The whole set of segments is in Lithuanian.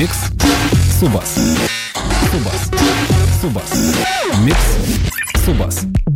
Mix Subas. Subas. Subas. Mix Subas.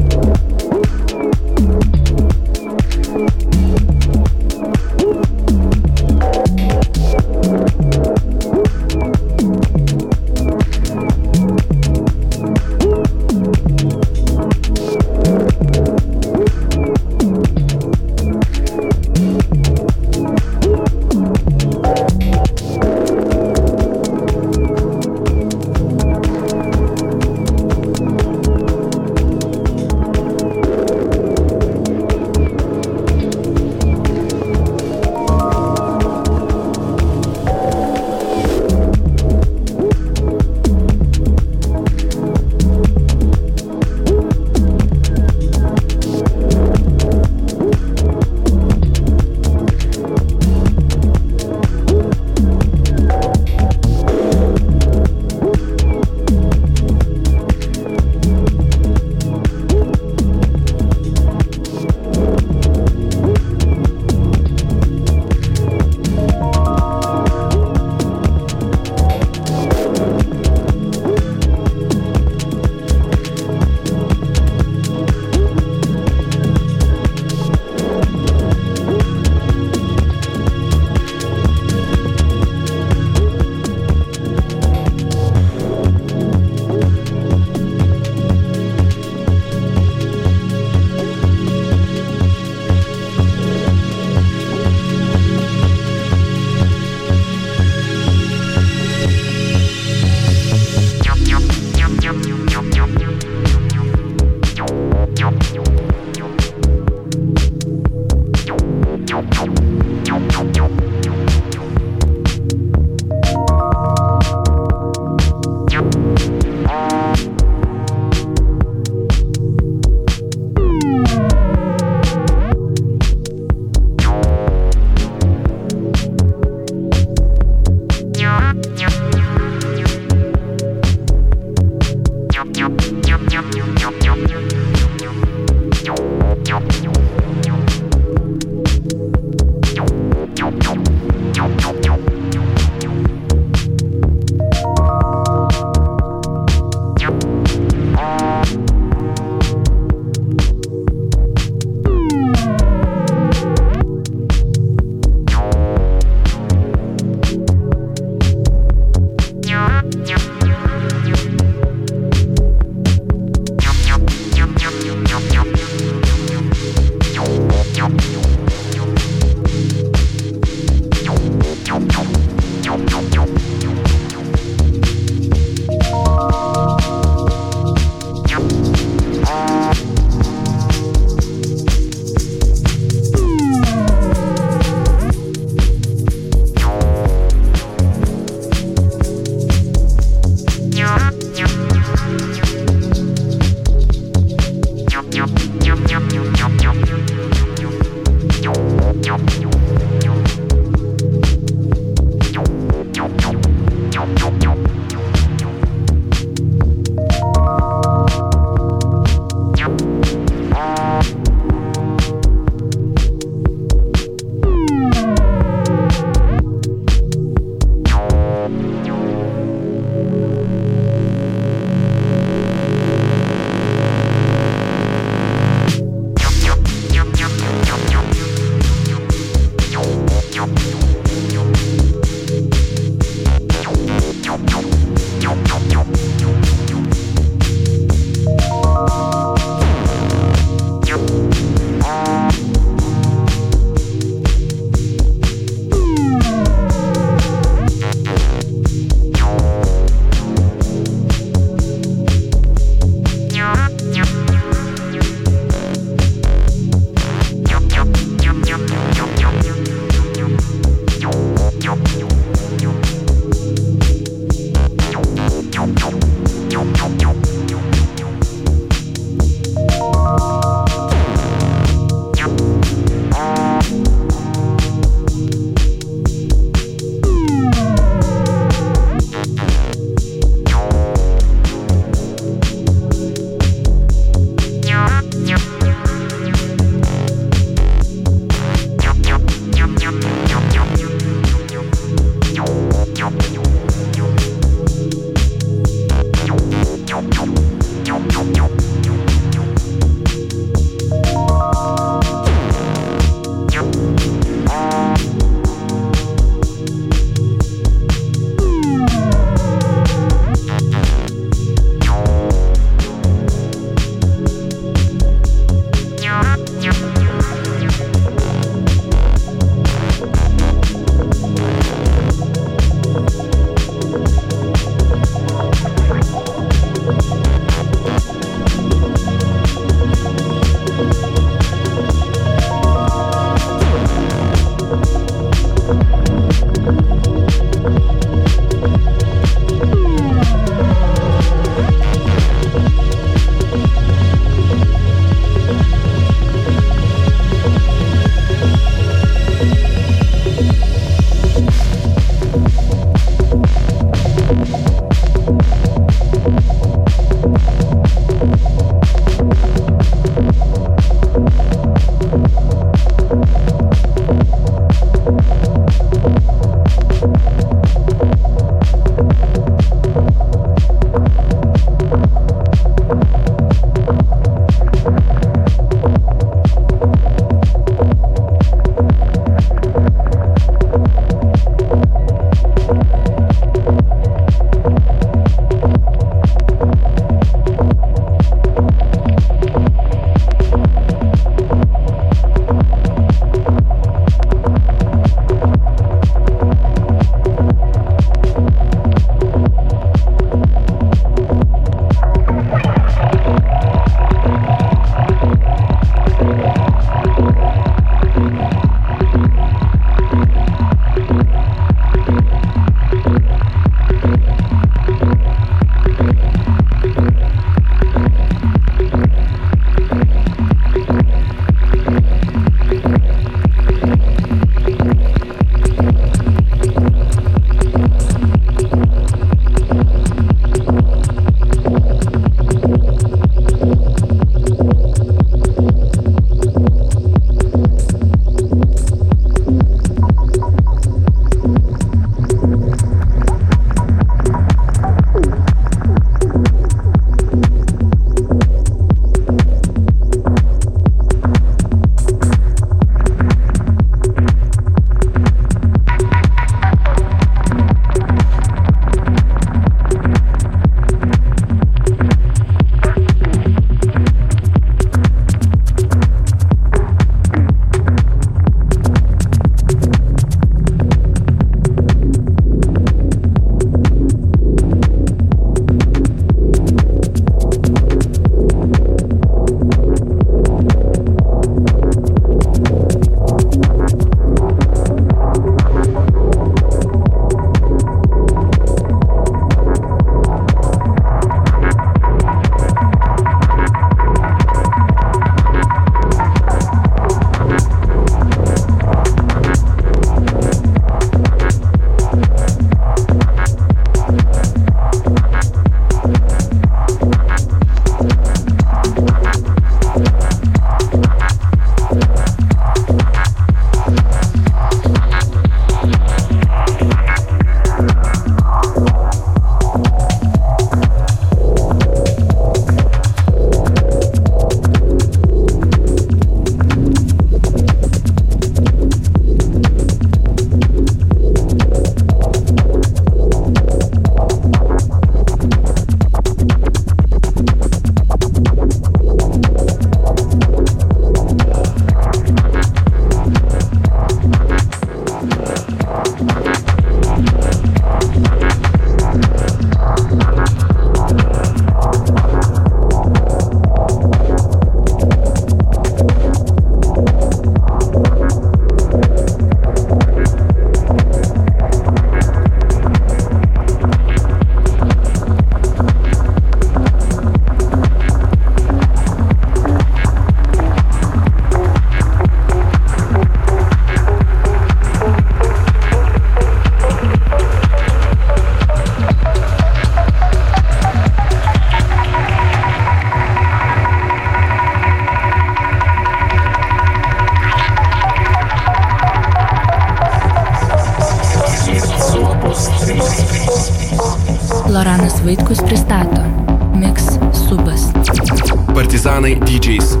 страны DJs.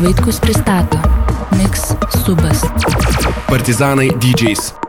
Vaitkus pristato Mix Subas. Partizanai DJs.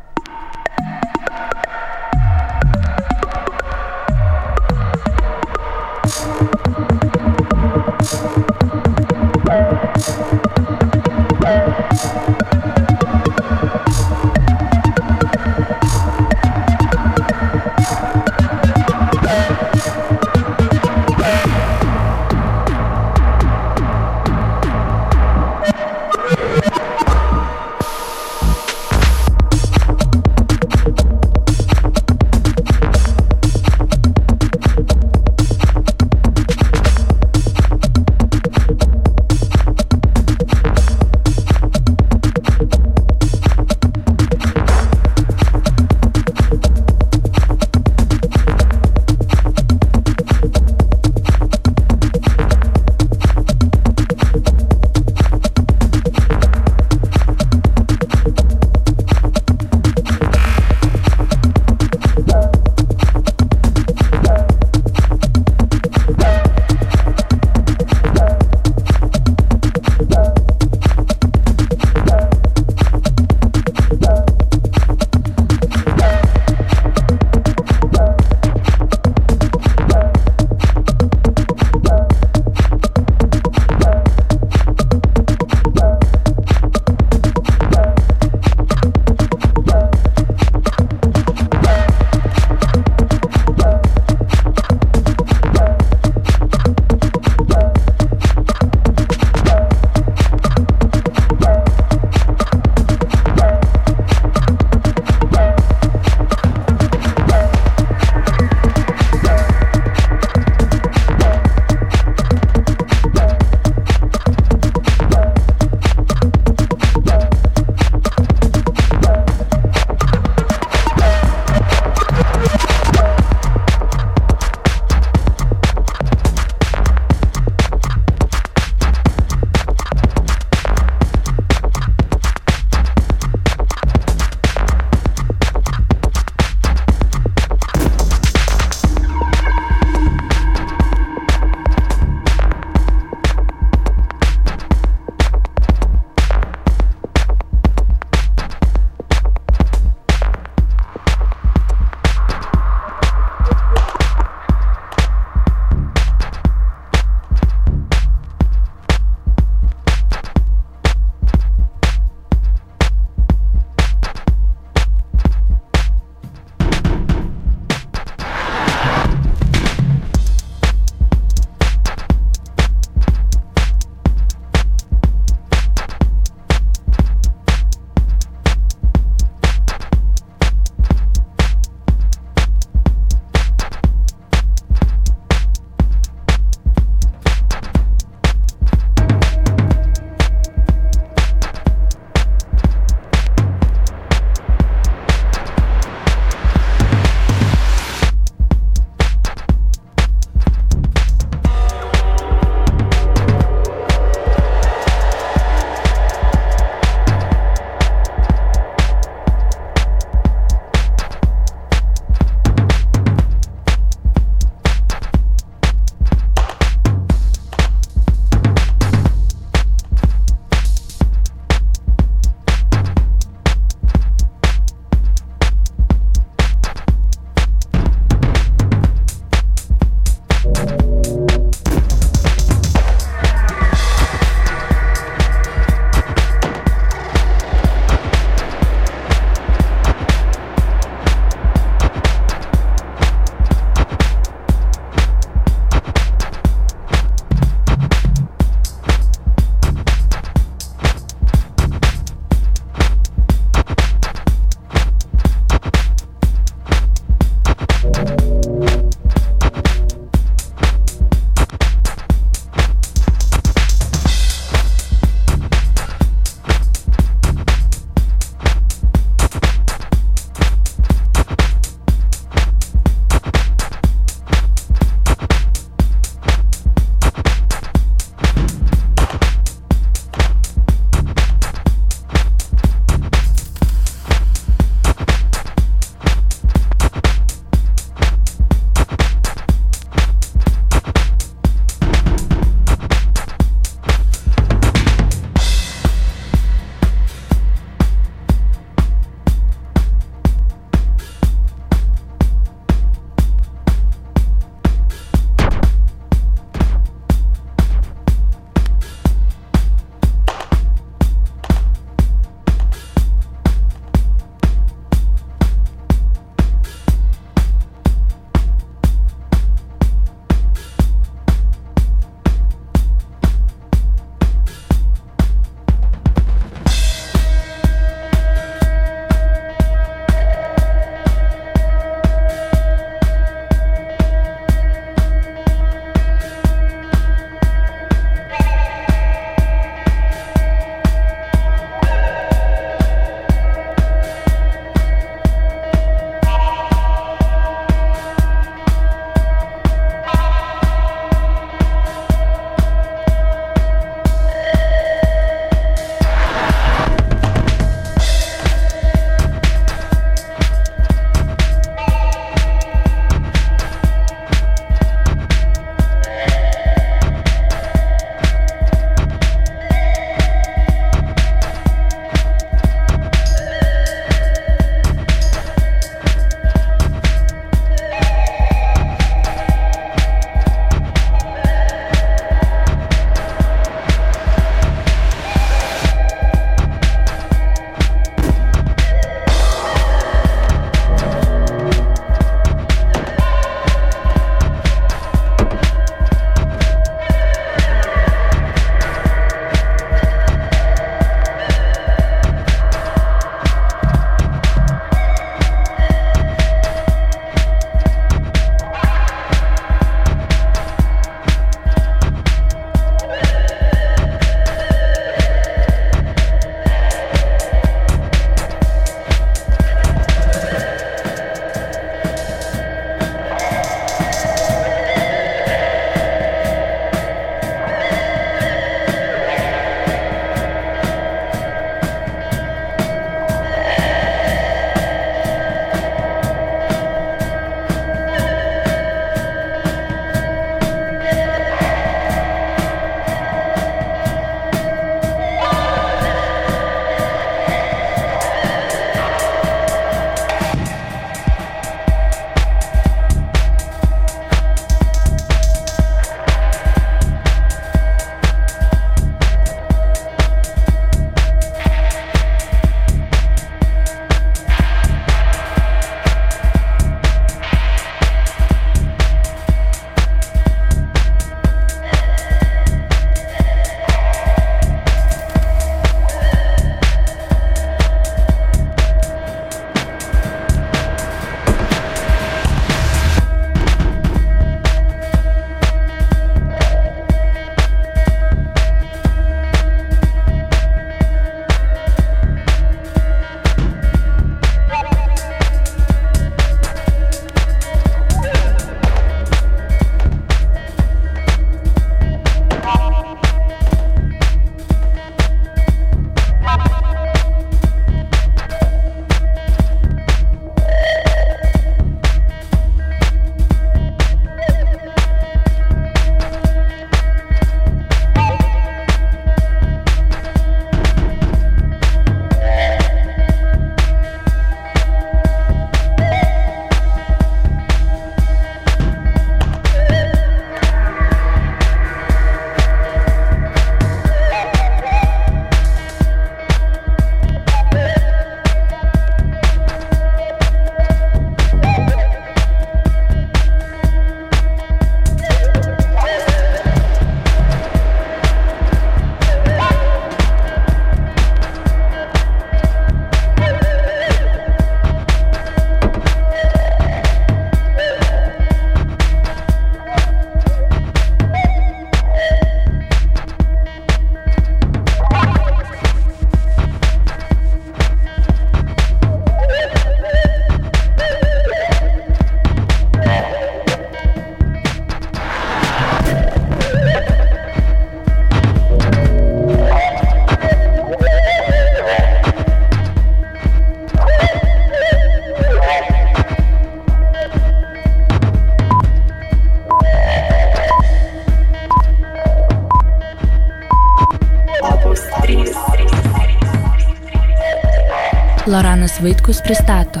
Jonas Vaitkus pristato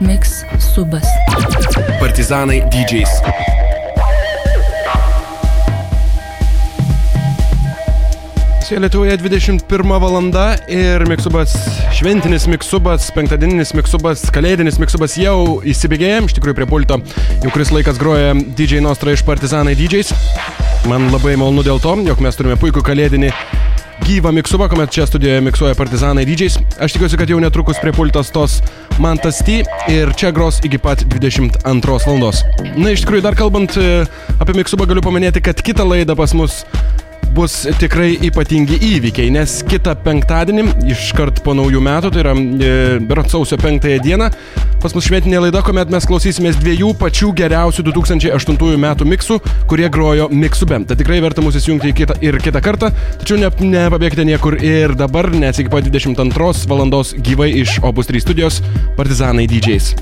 Mix Subas. Partizanai DJs. Čia Lietuvoje 21 valanda ir Miksubas, šventinis Miksubas, penktadieninis Miksubas, kalėdinis Miksubas jau įsibėgėja. Iš tikrųjų prie pulto jau kuris laikas groja DJ Nostra iš Partizanai DJs. Man labai malonu dėl to, jog mes turime puikų kalėdinį gyvą miksubą, kuomet čia studijoje miksuoja Partizanai DJs. Aš tikiuosi, kad jau netrukus prie pultos tos Mantas T ir čia gros iki pat 22 valandos. Na, iš tikrųjų, dar kalbant e, apie miksubą, galiu paminėti, kad kitą laidą pas mus bus tikrai ypatingi įvykiai, nes kitą penktadienį, iškart po naujų metų, tai yra e, berat sausio penktąją dieną, pas mus šventinė laida, kuomet mes klausysimės dviejų pačių geriausių 2008 metų miksų, kurie grojo miksube. Tai tikrai verta mūsų įsijungti kitą, ir kitą kartą, tačiau ne, nepabėgite niekur ir dabar, nes iki pat 22 valandos gyvai iš Opus 3 studijos Partizanai DJs.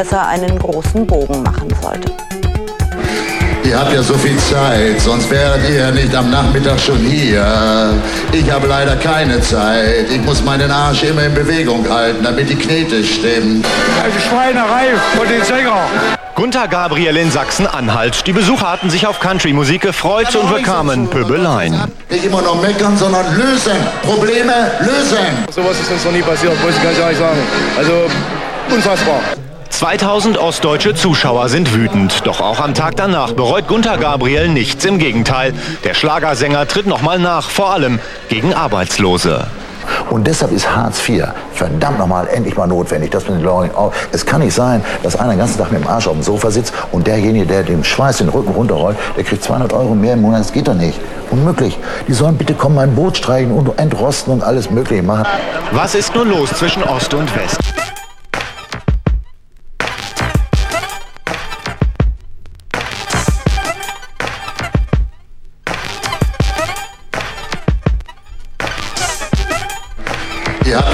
Besser einen großen Bogen machen sollte. Ihr habt ja so viel Zeit, sonst wäret ihr nicht am Nachmittag schon hier. Ich habe leider keine Zeit. Ich muss meinen Arsch immer in Bewegung halten, damit die Knete stimmt. Also Schweinerei von den Sänger. Gunther Gabriel in Sachsen-Anhalt. Die Besucher hatten sich auf Country-Musik gefreut und bekamen Pöbeleien. Nicht immer nur meckern, sondern lösen. Probleme lösen. Sowas ist uns noch nie passiert, muss ich ganz ehrlich sagen. Also unfassbar. 2000 ostdeutsche Zuschauer sind wütend. Doch auch am Tag danach bereut Gunther Gabriel nichts. Im Gegenteil. Der Schlagersänger tritt nochmal nach, vor allem gegen Arbeitslose. Und deshalb ist Hartz IV verdammt nochmal endlich mal notwendig. Das mit den Leuten auch. Es kann nicht sein, dass einer den ganzen Tag mit dem Arsch auf dem Sofa sitzt und derjenige, der den Schweiß den Rücken runterrollt, der kriegt 200 Euro mehr im Monat. Das geht doch nicht. Unmöglich. Die sollen bitte kommen, ein Boot streichen und entrosten und alles Mögliche machen. Was ist nun los zwischen Ost und West?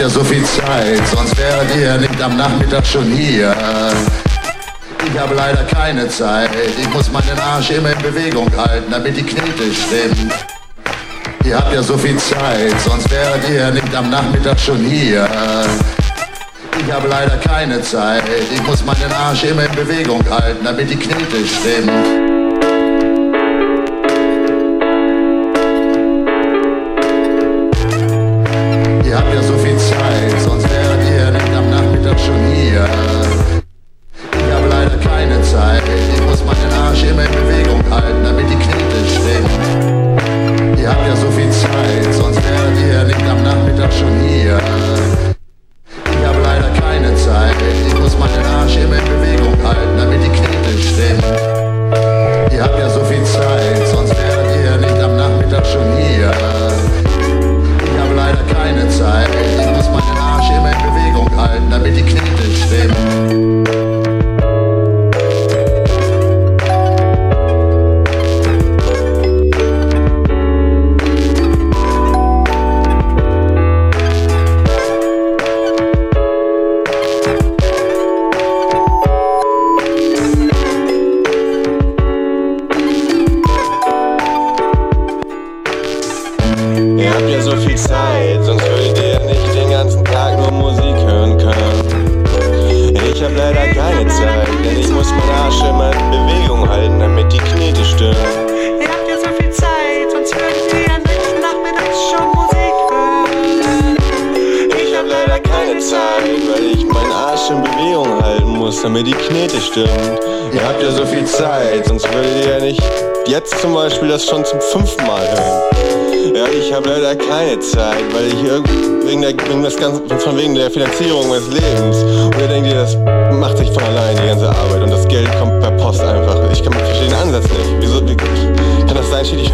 Ihr so viel Zeit, sonst wäret ihr nicht am Nachmittag schon hier. Ich habe leider keine Zeit. Ich muss meinen Arsch immer in Bewegung halten, damit die Knete stimmt. Ihr habt ja so viel Zeit, sonst wäret ihr nicht am Nachmittag schon hier. Ich habe leider keine Zeit. Ich muss meinen Arsch immer in Bewegung halten, damit die Knete stimmt. Abre oficiais.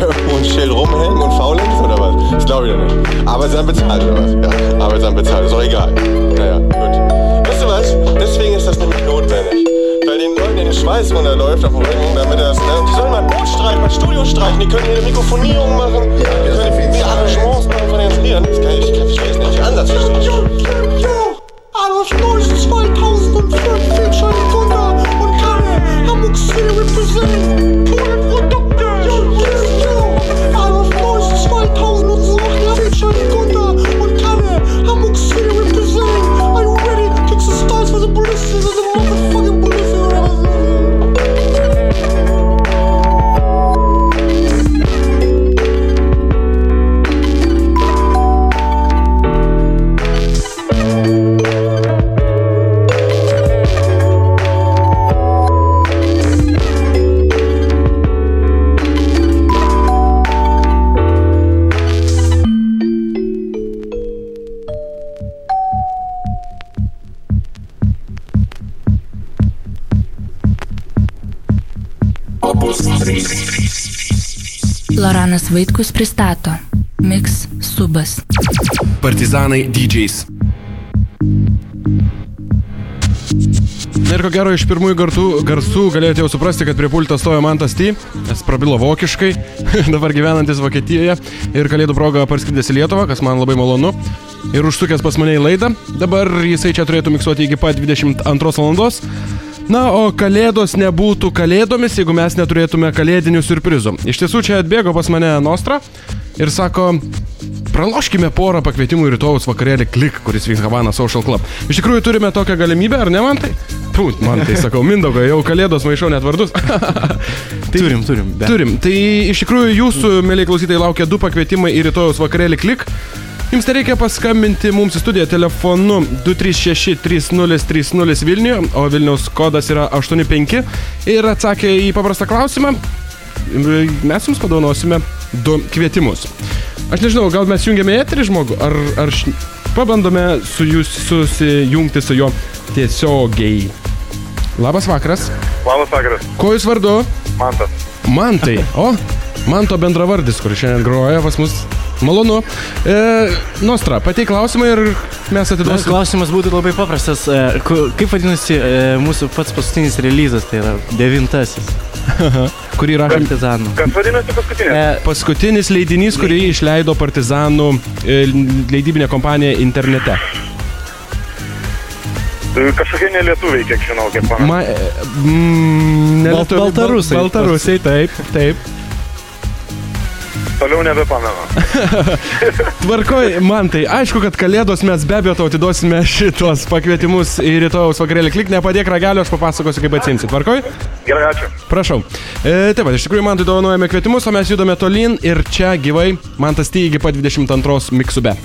ein Schild rumhängen und faulenz oder was? Das glaube ich ja nicht. Arbeitsamt bezahlt oder was? Ja, Arbeitsamt bezahlt, ist doch egal. Naja, gut. Weißt du was? Deswegen ist das nämlich notwendig. Weil den Leuten den Schweiß runterläuft auf dem Rücken, damit er das, ne? Die sollen mal ein Boot streichen, mal ein Studio streichen, die können hier eine Mikrofonierung machen, die können die Arrangements machen von den ganzen Liedern. Das kann ich, ich, ich weiß nicht, den Ansatz verstehe ich. Adolf Neuss 2005 Feature Gunter und Kalle Hamburg City represent Vaitkus pristato Mix Subas. Partizanai DJs. Na ir ko gero iš pirmųjų garsų, garsų galėjote jau suprasti, kad prie pulto stojo Mantas T, nes prabilo vokiškai, dabar gyvenantis Vokietijoje ir kalėdų proga parskridęs į Lietuvą, kas man labai malonu. ir užsukęs pas mane į laidą. Dabar jisai čia turėtų miksuoti iki pat 22 valandos. Na, o kalėdos nebūtų kalėdomis, jeigu mes neturėtume kalėdinių surprizų. Iš tiesų čia atbėgo pas mane Nostra ir sako, praloškime porą pakvietimų į rytojus vakarėlį Klik, kuris vyks Havana Social Club. Iš tikrųjų turime tokią galimybę, ar ne man tai? Pūt, man tai sakau, Mindaugai, jau kalėdos maišau net vardus. tai, Turim, turim, be. Turim. Tai iš tikrųjų jūsų, mėly klausytojai, laukia du pakvietimai į rytojus vakarėlį Klik. Jums tai reikia paskambinti mums į studiją telefonu 236-3030 Vilniuje, o Vilniaus kodas yra 85 ir atsakę į paprastą klausimą, mes jums padovanosime du kvietimus. Aš nežinau, gal mes jungiame eterį žmogų, ar, ar š... pabandome su jūs susijungti su juo tiesiogiai. Labas vakaras. Labas vakaras. Ko jūs vardu? Mantas. Mantai. O, Manto bendravardis, kur šiandien groja pas mus. Malonu. E, Nostra, pateik klausimą ir mes atiduosime. klausimas būtų labai paprastas. E, ku- Kaip vadinasi e, mūsų pats paskutinis releasas, tai yra devintasis. Kurį rašėm? Partizanų. Kas vadinasi paskutinė? E, Paskutinis leidinys, kurį išleido Partizanų e, leidybinė kompanija internete. Kažkokie nelietuviai, kiek žinau, kiek pamenu. Ma, e, mm, ne Bal- lietuviai, Baltarusai. Bal, Baltarusiai, taip, taip. Toliau nebepamenu. Tvarkoj, man tai aišku, kad kalėdos mes be abejo tau atiduosime šitos pakvietimus į rytojaus vakarėlį. Klik, nepadėk ragelio, aš papasakosiu, kaip atsimsi. Tvarkoj? Gerai, ačiū. Prašau. E, taip pat, iš tikrųjų, man tai dovanojame kvietimus, o mes judame tolyn ir čia gyvai man tas iki pat 22 miksube.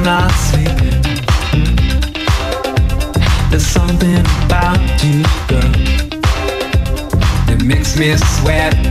I'm not sleeping. There's something about you, girl, that makes me sweat.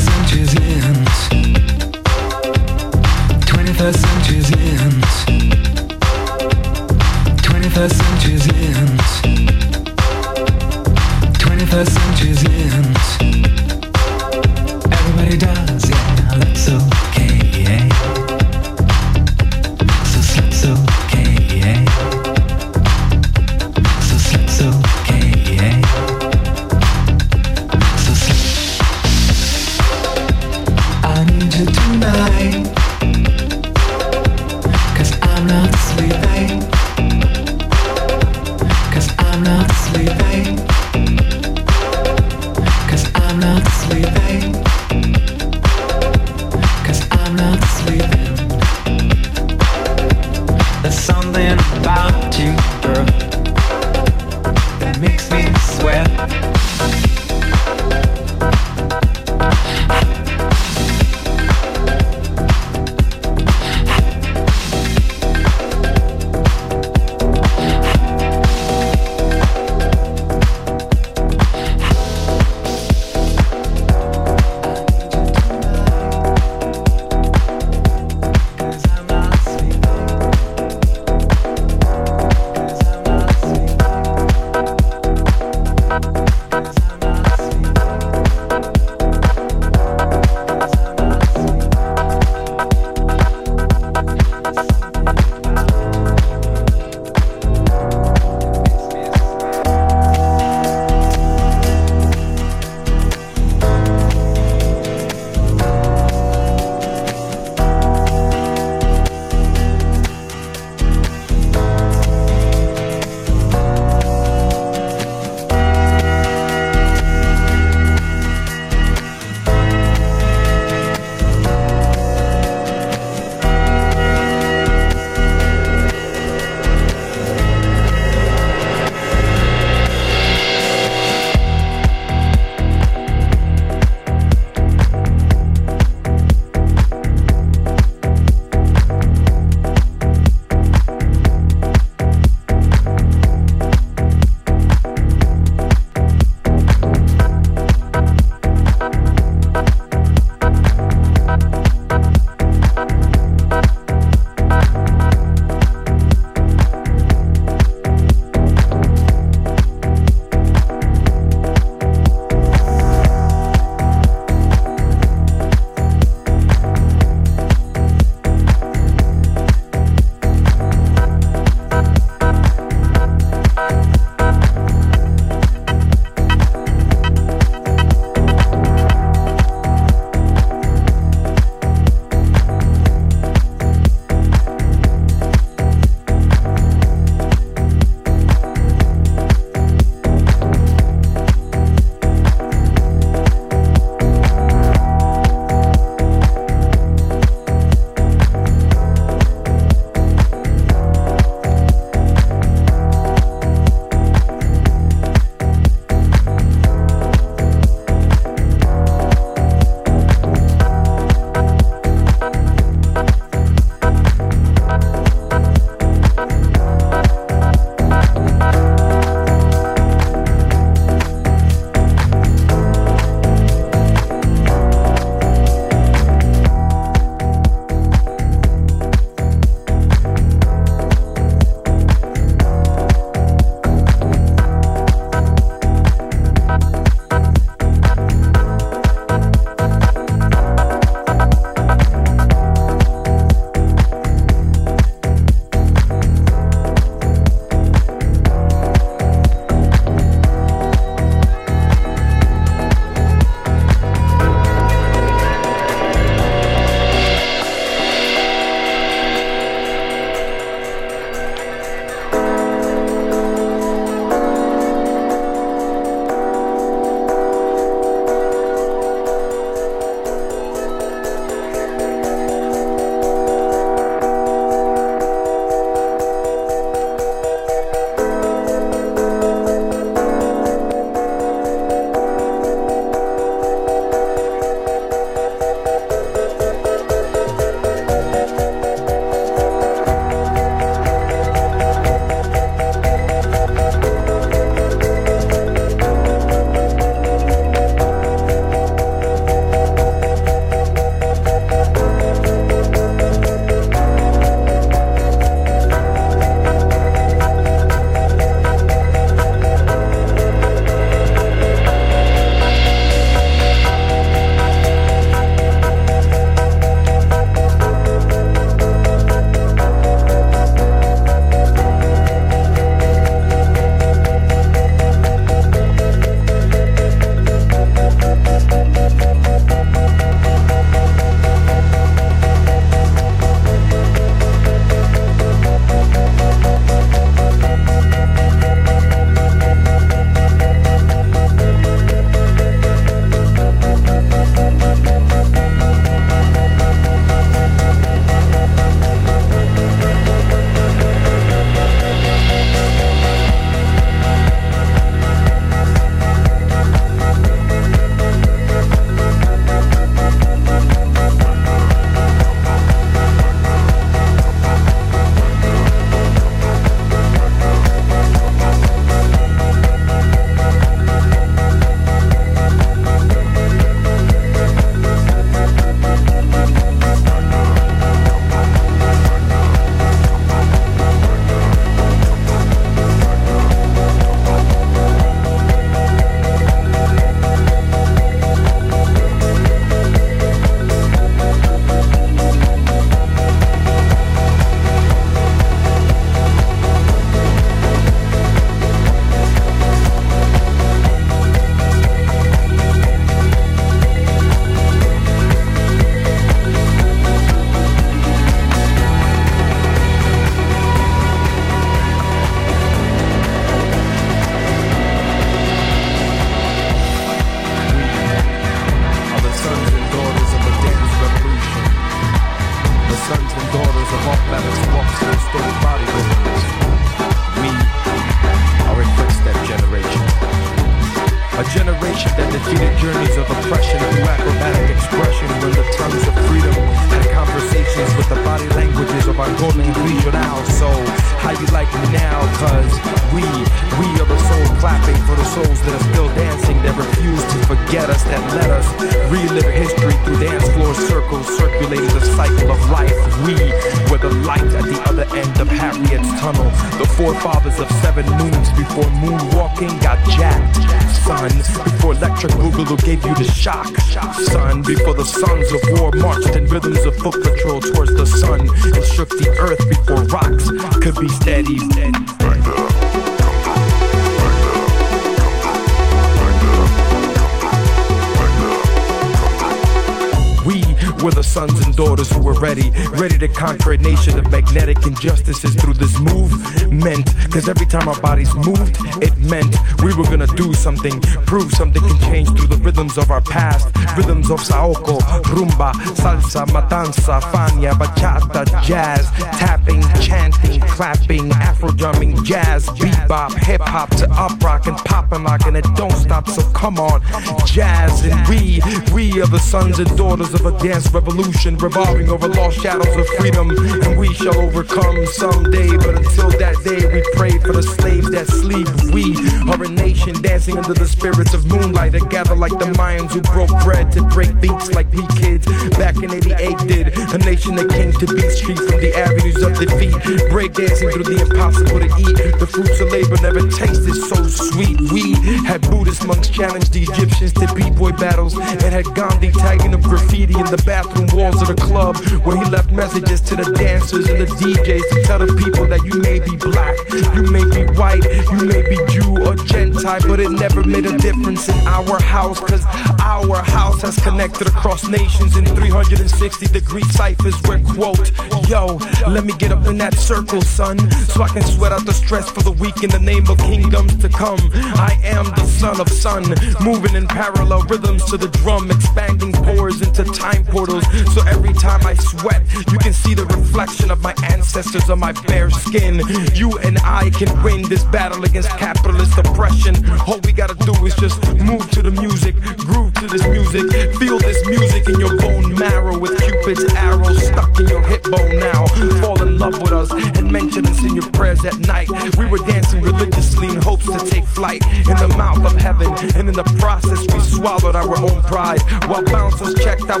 Were the sons and daughters who were ready, ready to conquer a nation of magnetic injustices through this movement. Cause every time our bodies moved, it meant we were gonna do something, prove something can change through the rhythms of our past. Rhythms of Saoko, rumba, salsa, matanza, fania, bachata, jazz, tapping, chanting, clapping, afro drumming, jazz, bebop, hip hop to up rock and pop and lock, and it don't stop. So come on, jazz and we, we are the sons and daughters of a dance revolution revolving over lost shadows of freedom, and we shall overcome someday. But until that day, we pray for the slaves that sleep. We are a nation dancing under the spirits of moonlight that gather like the Mayans who broke bread to break beats like we kids back in 88 did. A nation that came to beat streets from the avenues of defeat, break dancing through the impossible to eat. The fruits of labor never tasted so sweet. We had Buddhist monks challenge the Egyptians to b-boy battles and had Gandhi tagging up graffiti in the bathroom walls of the club where he left messages to the dancers and the DJs to tell the people that you may be black, you may be white, you may be Jew or Gentile, but it never made a difference in our house cause our house has connected across nations in 360 degree ciphers where quote, yo, let me get up in that circle, son, so I can sweat out the stress for the week in the name of kingdoms to come. I am the son of sun, moving in parallel rhythms to the drum, expanding pores into time portals. So every time I sweat, you can see the reflection of my ancestors on my bare skin. You and I can win this battle against capitalist oppression. All we gotta do is just move to the music, groove to this music, feel this music in your bone marrow with Cupid's arrow stuck in your hip bone now. Fall in love with us and mention us in your prayers at night. We were dancing religiously in hopes to take flight in the mouth of heaven, and in the process we swallowed our own pride while bouncers checked our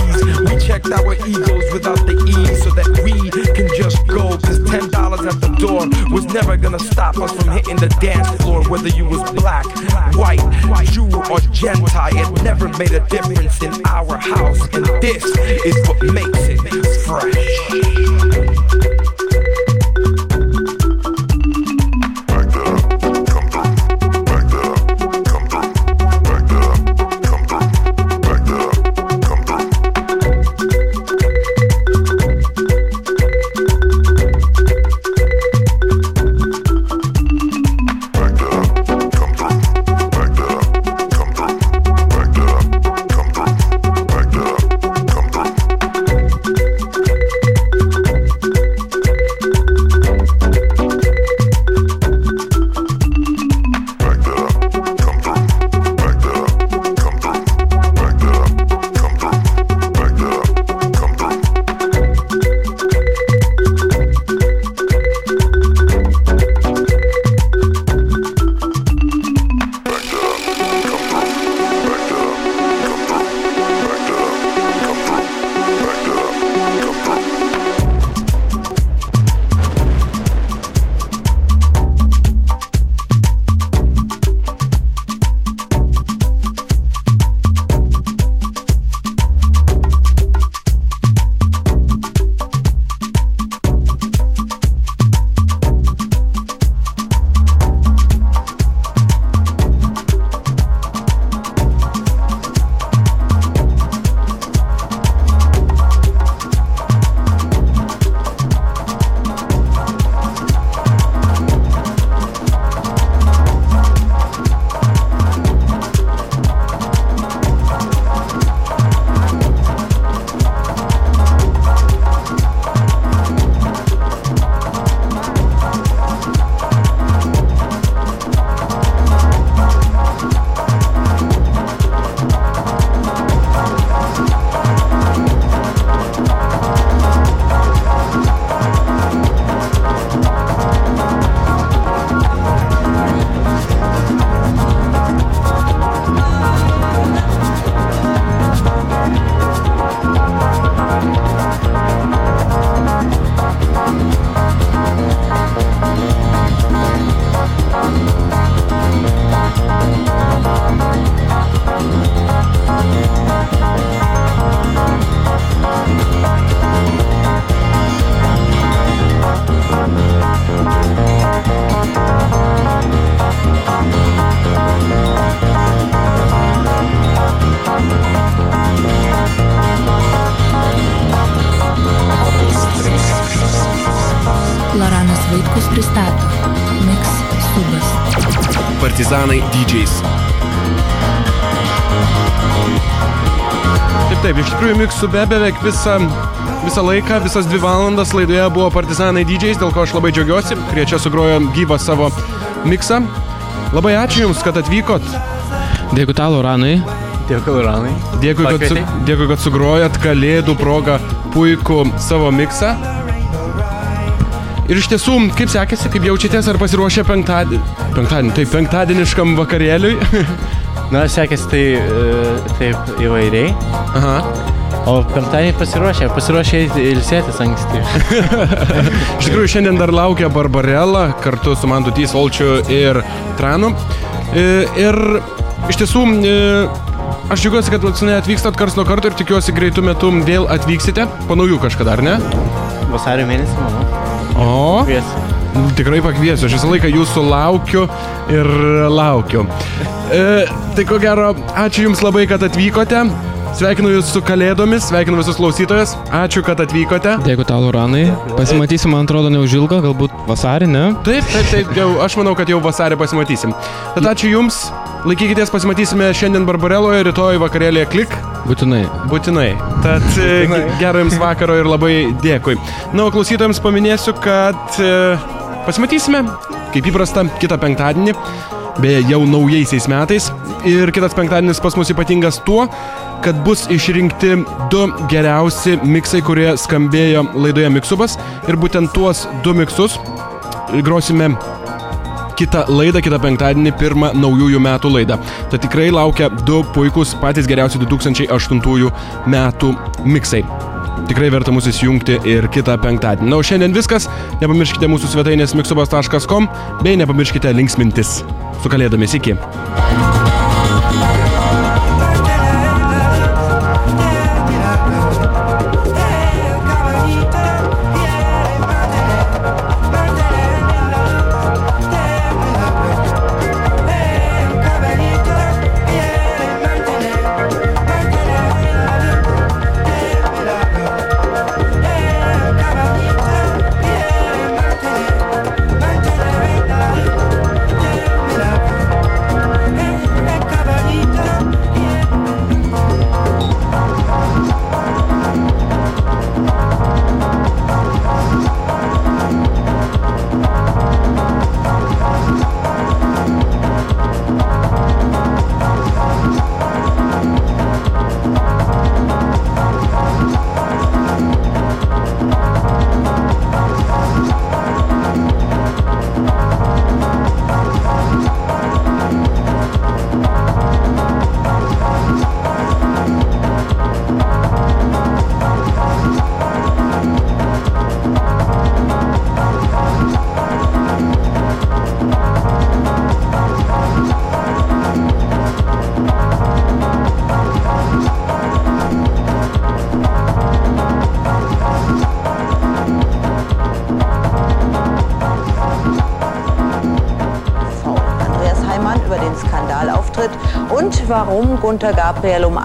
IDs. We checked our egos without the E so that we can just go. Cause ten dollars at the door was never gonna stop us from hitting the dance floor, whether you was black, white, Jew, or Gentile. It never made a difference in our house, and this is what makes it fresh. Miksų be beveik visą, visą laiką, visas dvi valandas laidoje buvo Partizanai DJs, dėl ko aš labai džiaugiuosi, kurie čia sugrojo gyvą savo miksą. Labai ačiū Jums, kad atvykot. Dėkui tau, Loranai. Dėkui, Loranai. Dėkui, kad, su, dėkui, kad sugrojat kalėdų progą puikų savo miksą. Ir iš tiesų, kaip sekėsi, kaip jaučiatės, ar pasiruošę penktadienį? Penktadienį, taip, penktadieniškam vakarėliui. Na, sekėsi tai e, taip įvairiai. Aha. O penktadienį pasiruošę, pasiruošę ilsėtis anksti. Iš tikrųjų, šiandien dar laukia Barbarella kartu su Mantu Tys, Olčiu ir Tranu. E, Ir iš tiesų, e, aš džiaugiuosi, kad ne atvykstat kars nuo karto ir tikiuosi greitų metų vėl atvyksite. Po naujų kažkada, ar ne? Vasario mėnesį, manau. O. Kviesiu. Tikrai pakviesiu, aš visą laiką jūsų laukiu ir laukiu. E, tai ko gero, ačiū Jums labai, kad atvykote. Sveikinu Jūs su Kalėdomis, sveikinu visus klausytojus. Ačiū, kad atvykote. Dėkui tau, Loranai. Pasimatysim, man atrodo, neužilgo, galbūt vasarį, ne? Taip, taip, taip, jau, aš manau, kad jau vasarį pasimatysim. Tad ačiū Jums, laikykitės, pasimatysime šiandien Barbareloje, rytoj vakarėlėje klik. Būtinai. Būtinai. Tad e, Būtinai. gero Jums vakaro ir labai dėkui. Na, o klausytojams paminėsiu, kad e, pasimatysime, kaip įprasta, kitą penktadienį. Beje, jau naujaisiais metais. Ir kitas penktadienis pas mus ypatingas tuo, kad bus išrinkti du geriausi miksai, kurie skambėjo laidoje Miksubas. Ir būtent tuos du miksus grosime kitą laidą, kitą penktadienį, pirmą naujųjų metų laidą. Tai tikrai laukia du puikūs, patys geriausi 2008 metų miksai. Tikrai verta mūsų įsijungti ir kitą penktadienį. Na, o šiandien viskas. Nepamirškite mūsų svetainės miksubas.com bei nepamirškite linksmintis. Su kalėdomis iki.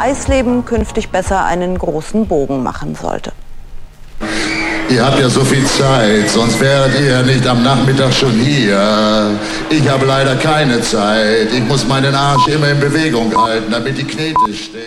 Eisleben künftig besser einen großen Bogen machen sollte. Ihr habt ja so viel Zeit, sonst wäret ihr nicht am Nachmittag schon hier. Ich habe leider keine Zeit. Ich muss meinen Arsch immer in Bewegung halten, damit die Knete stimmen.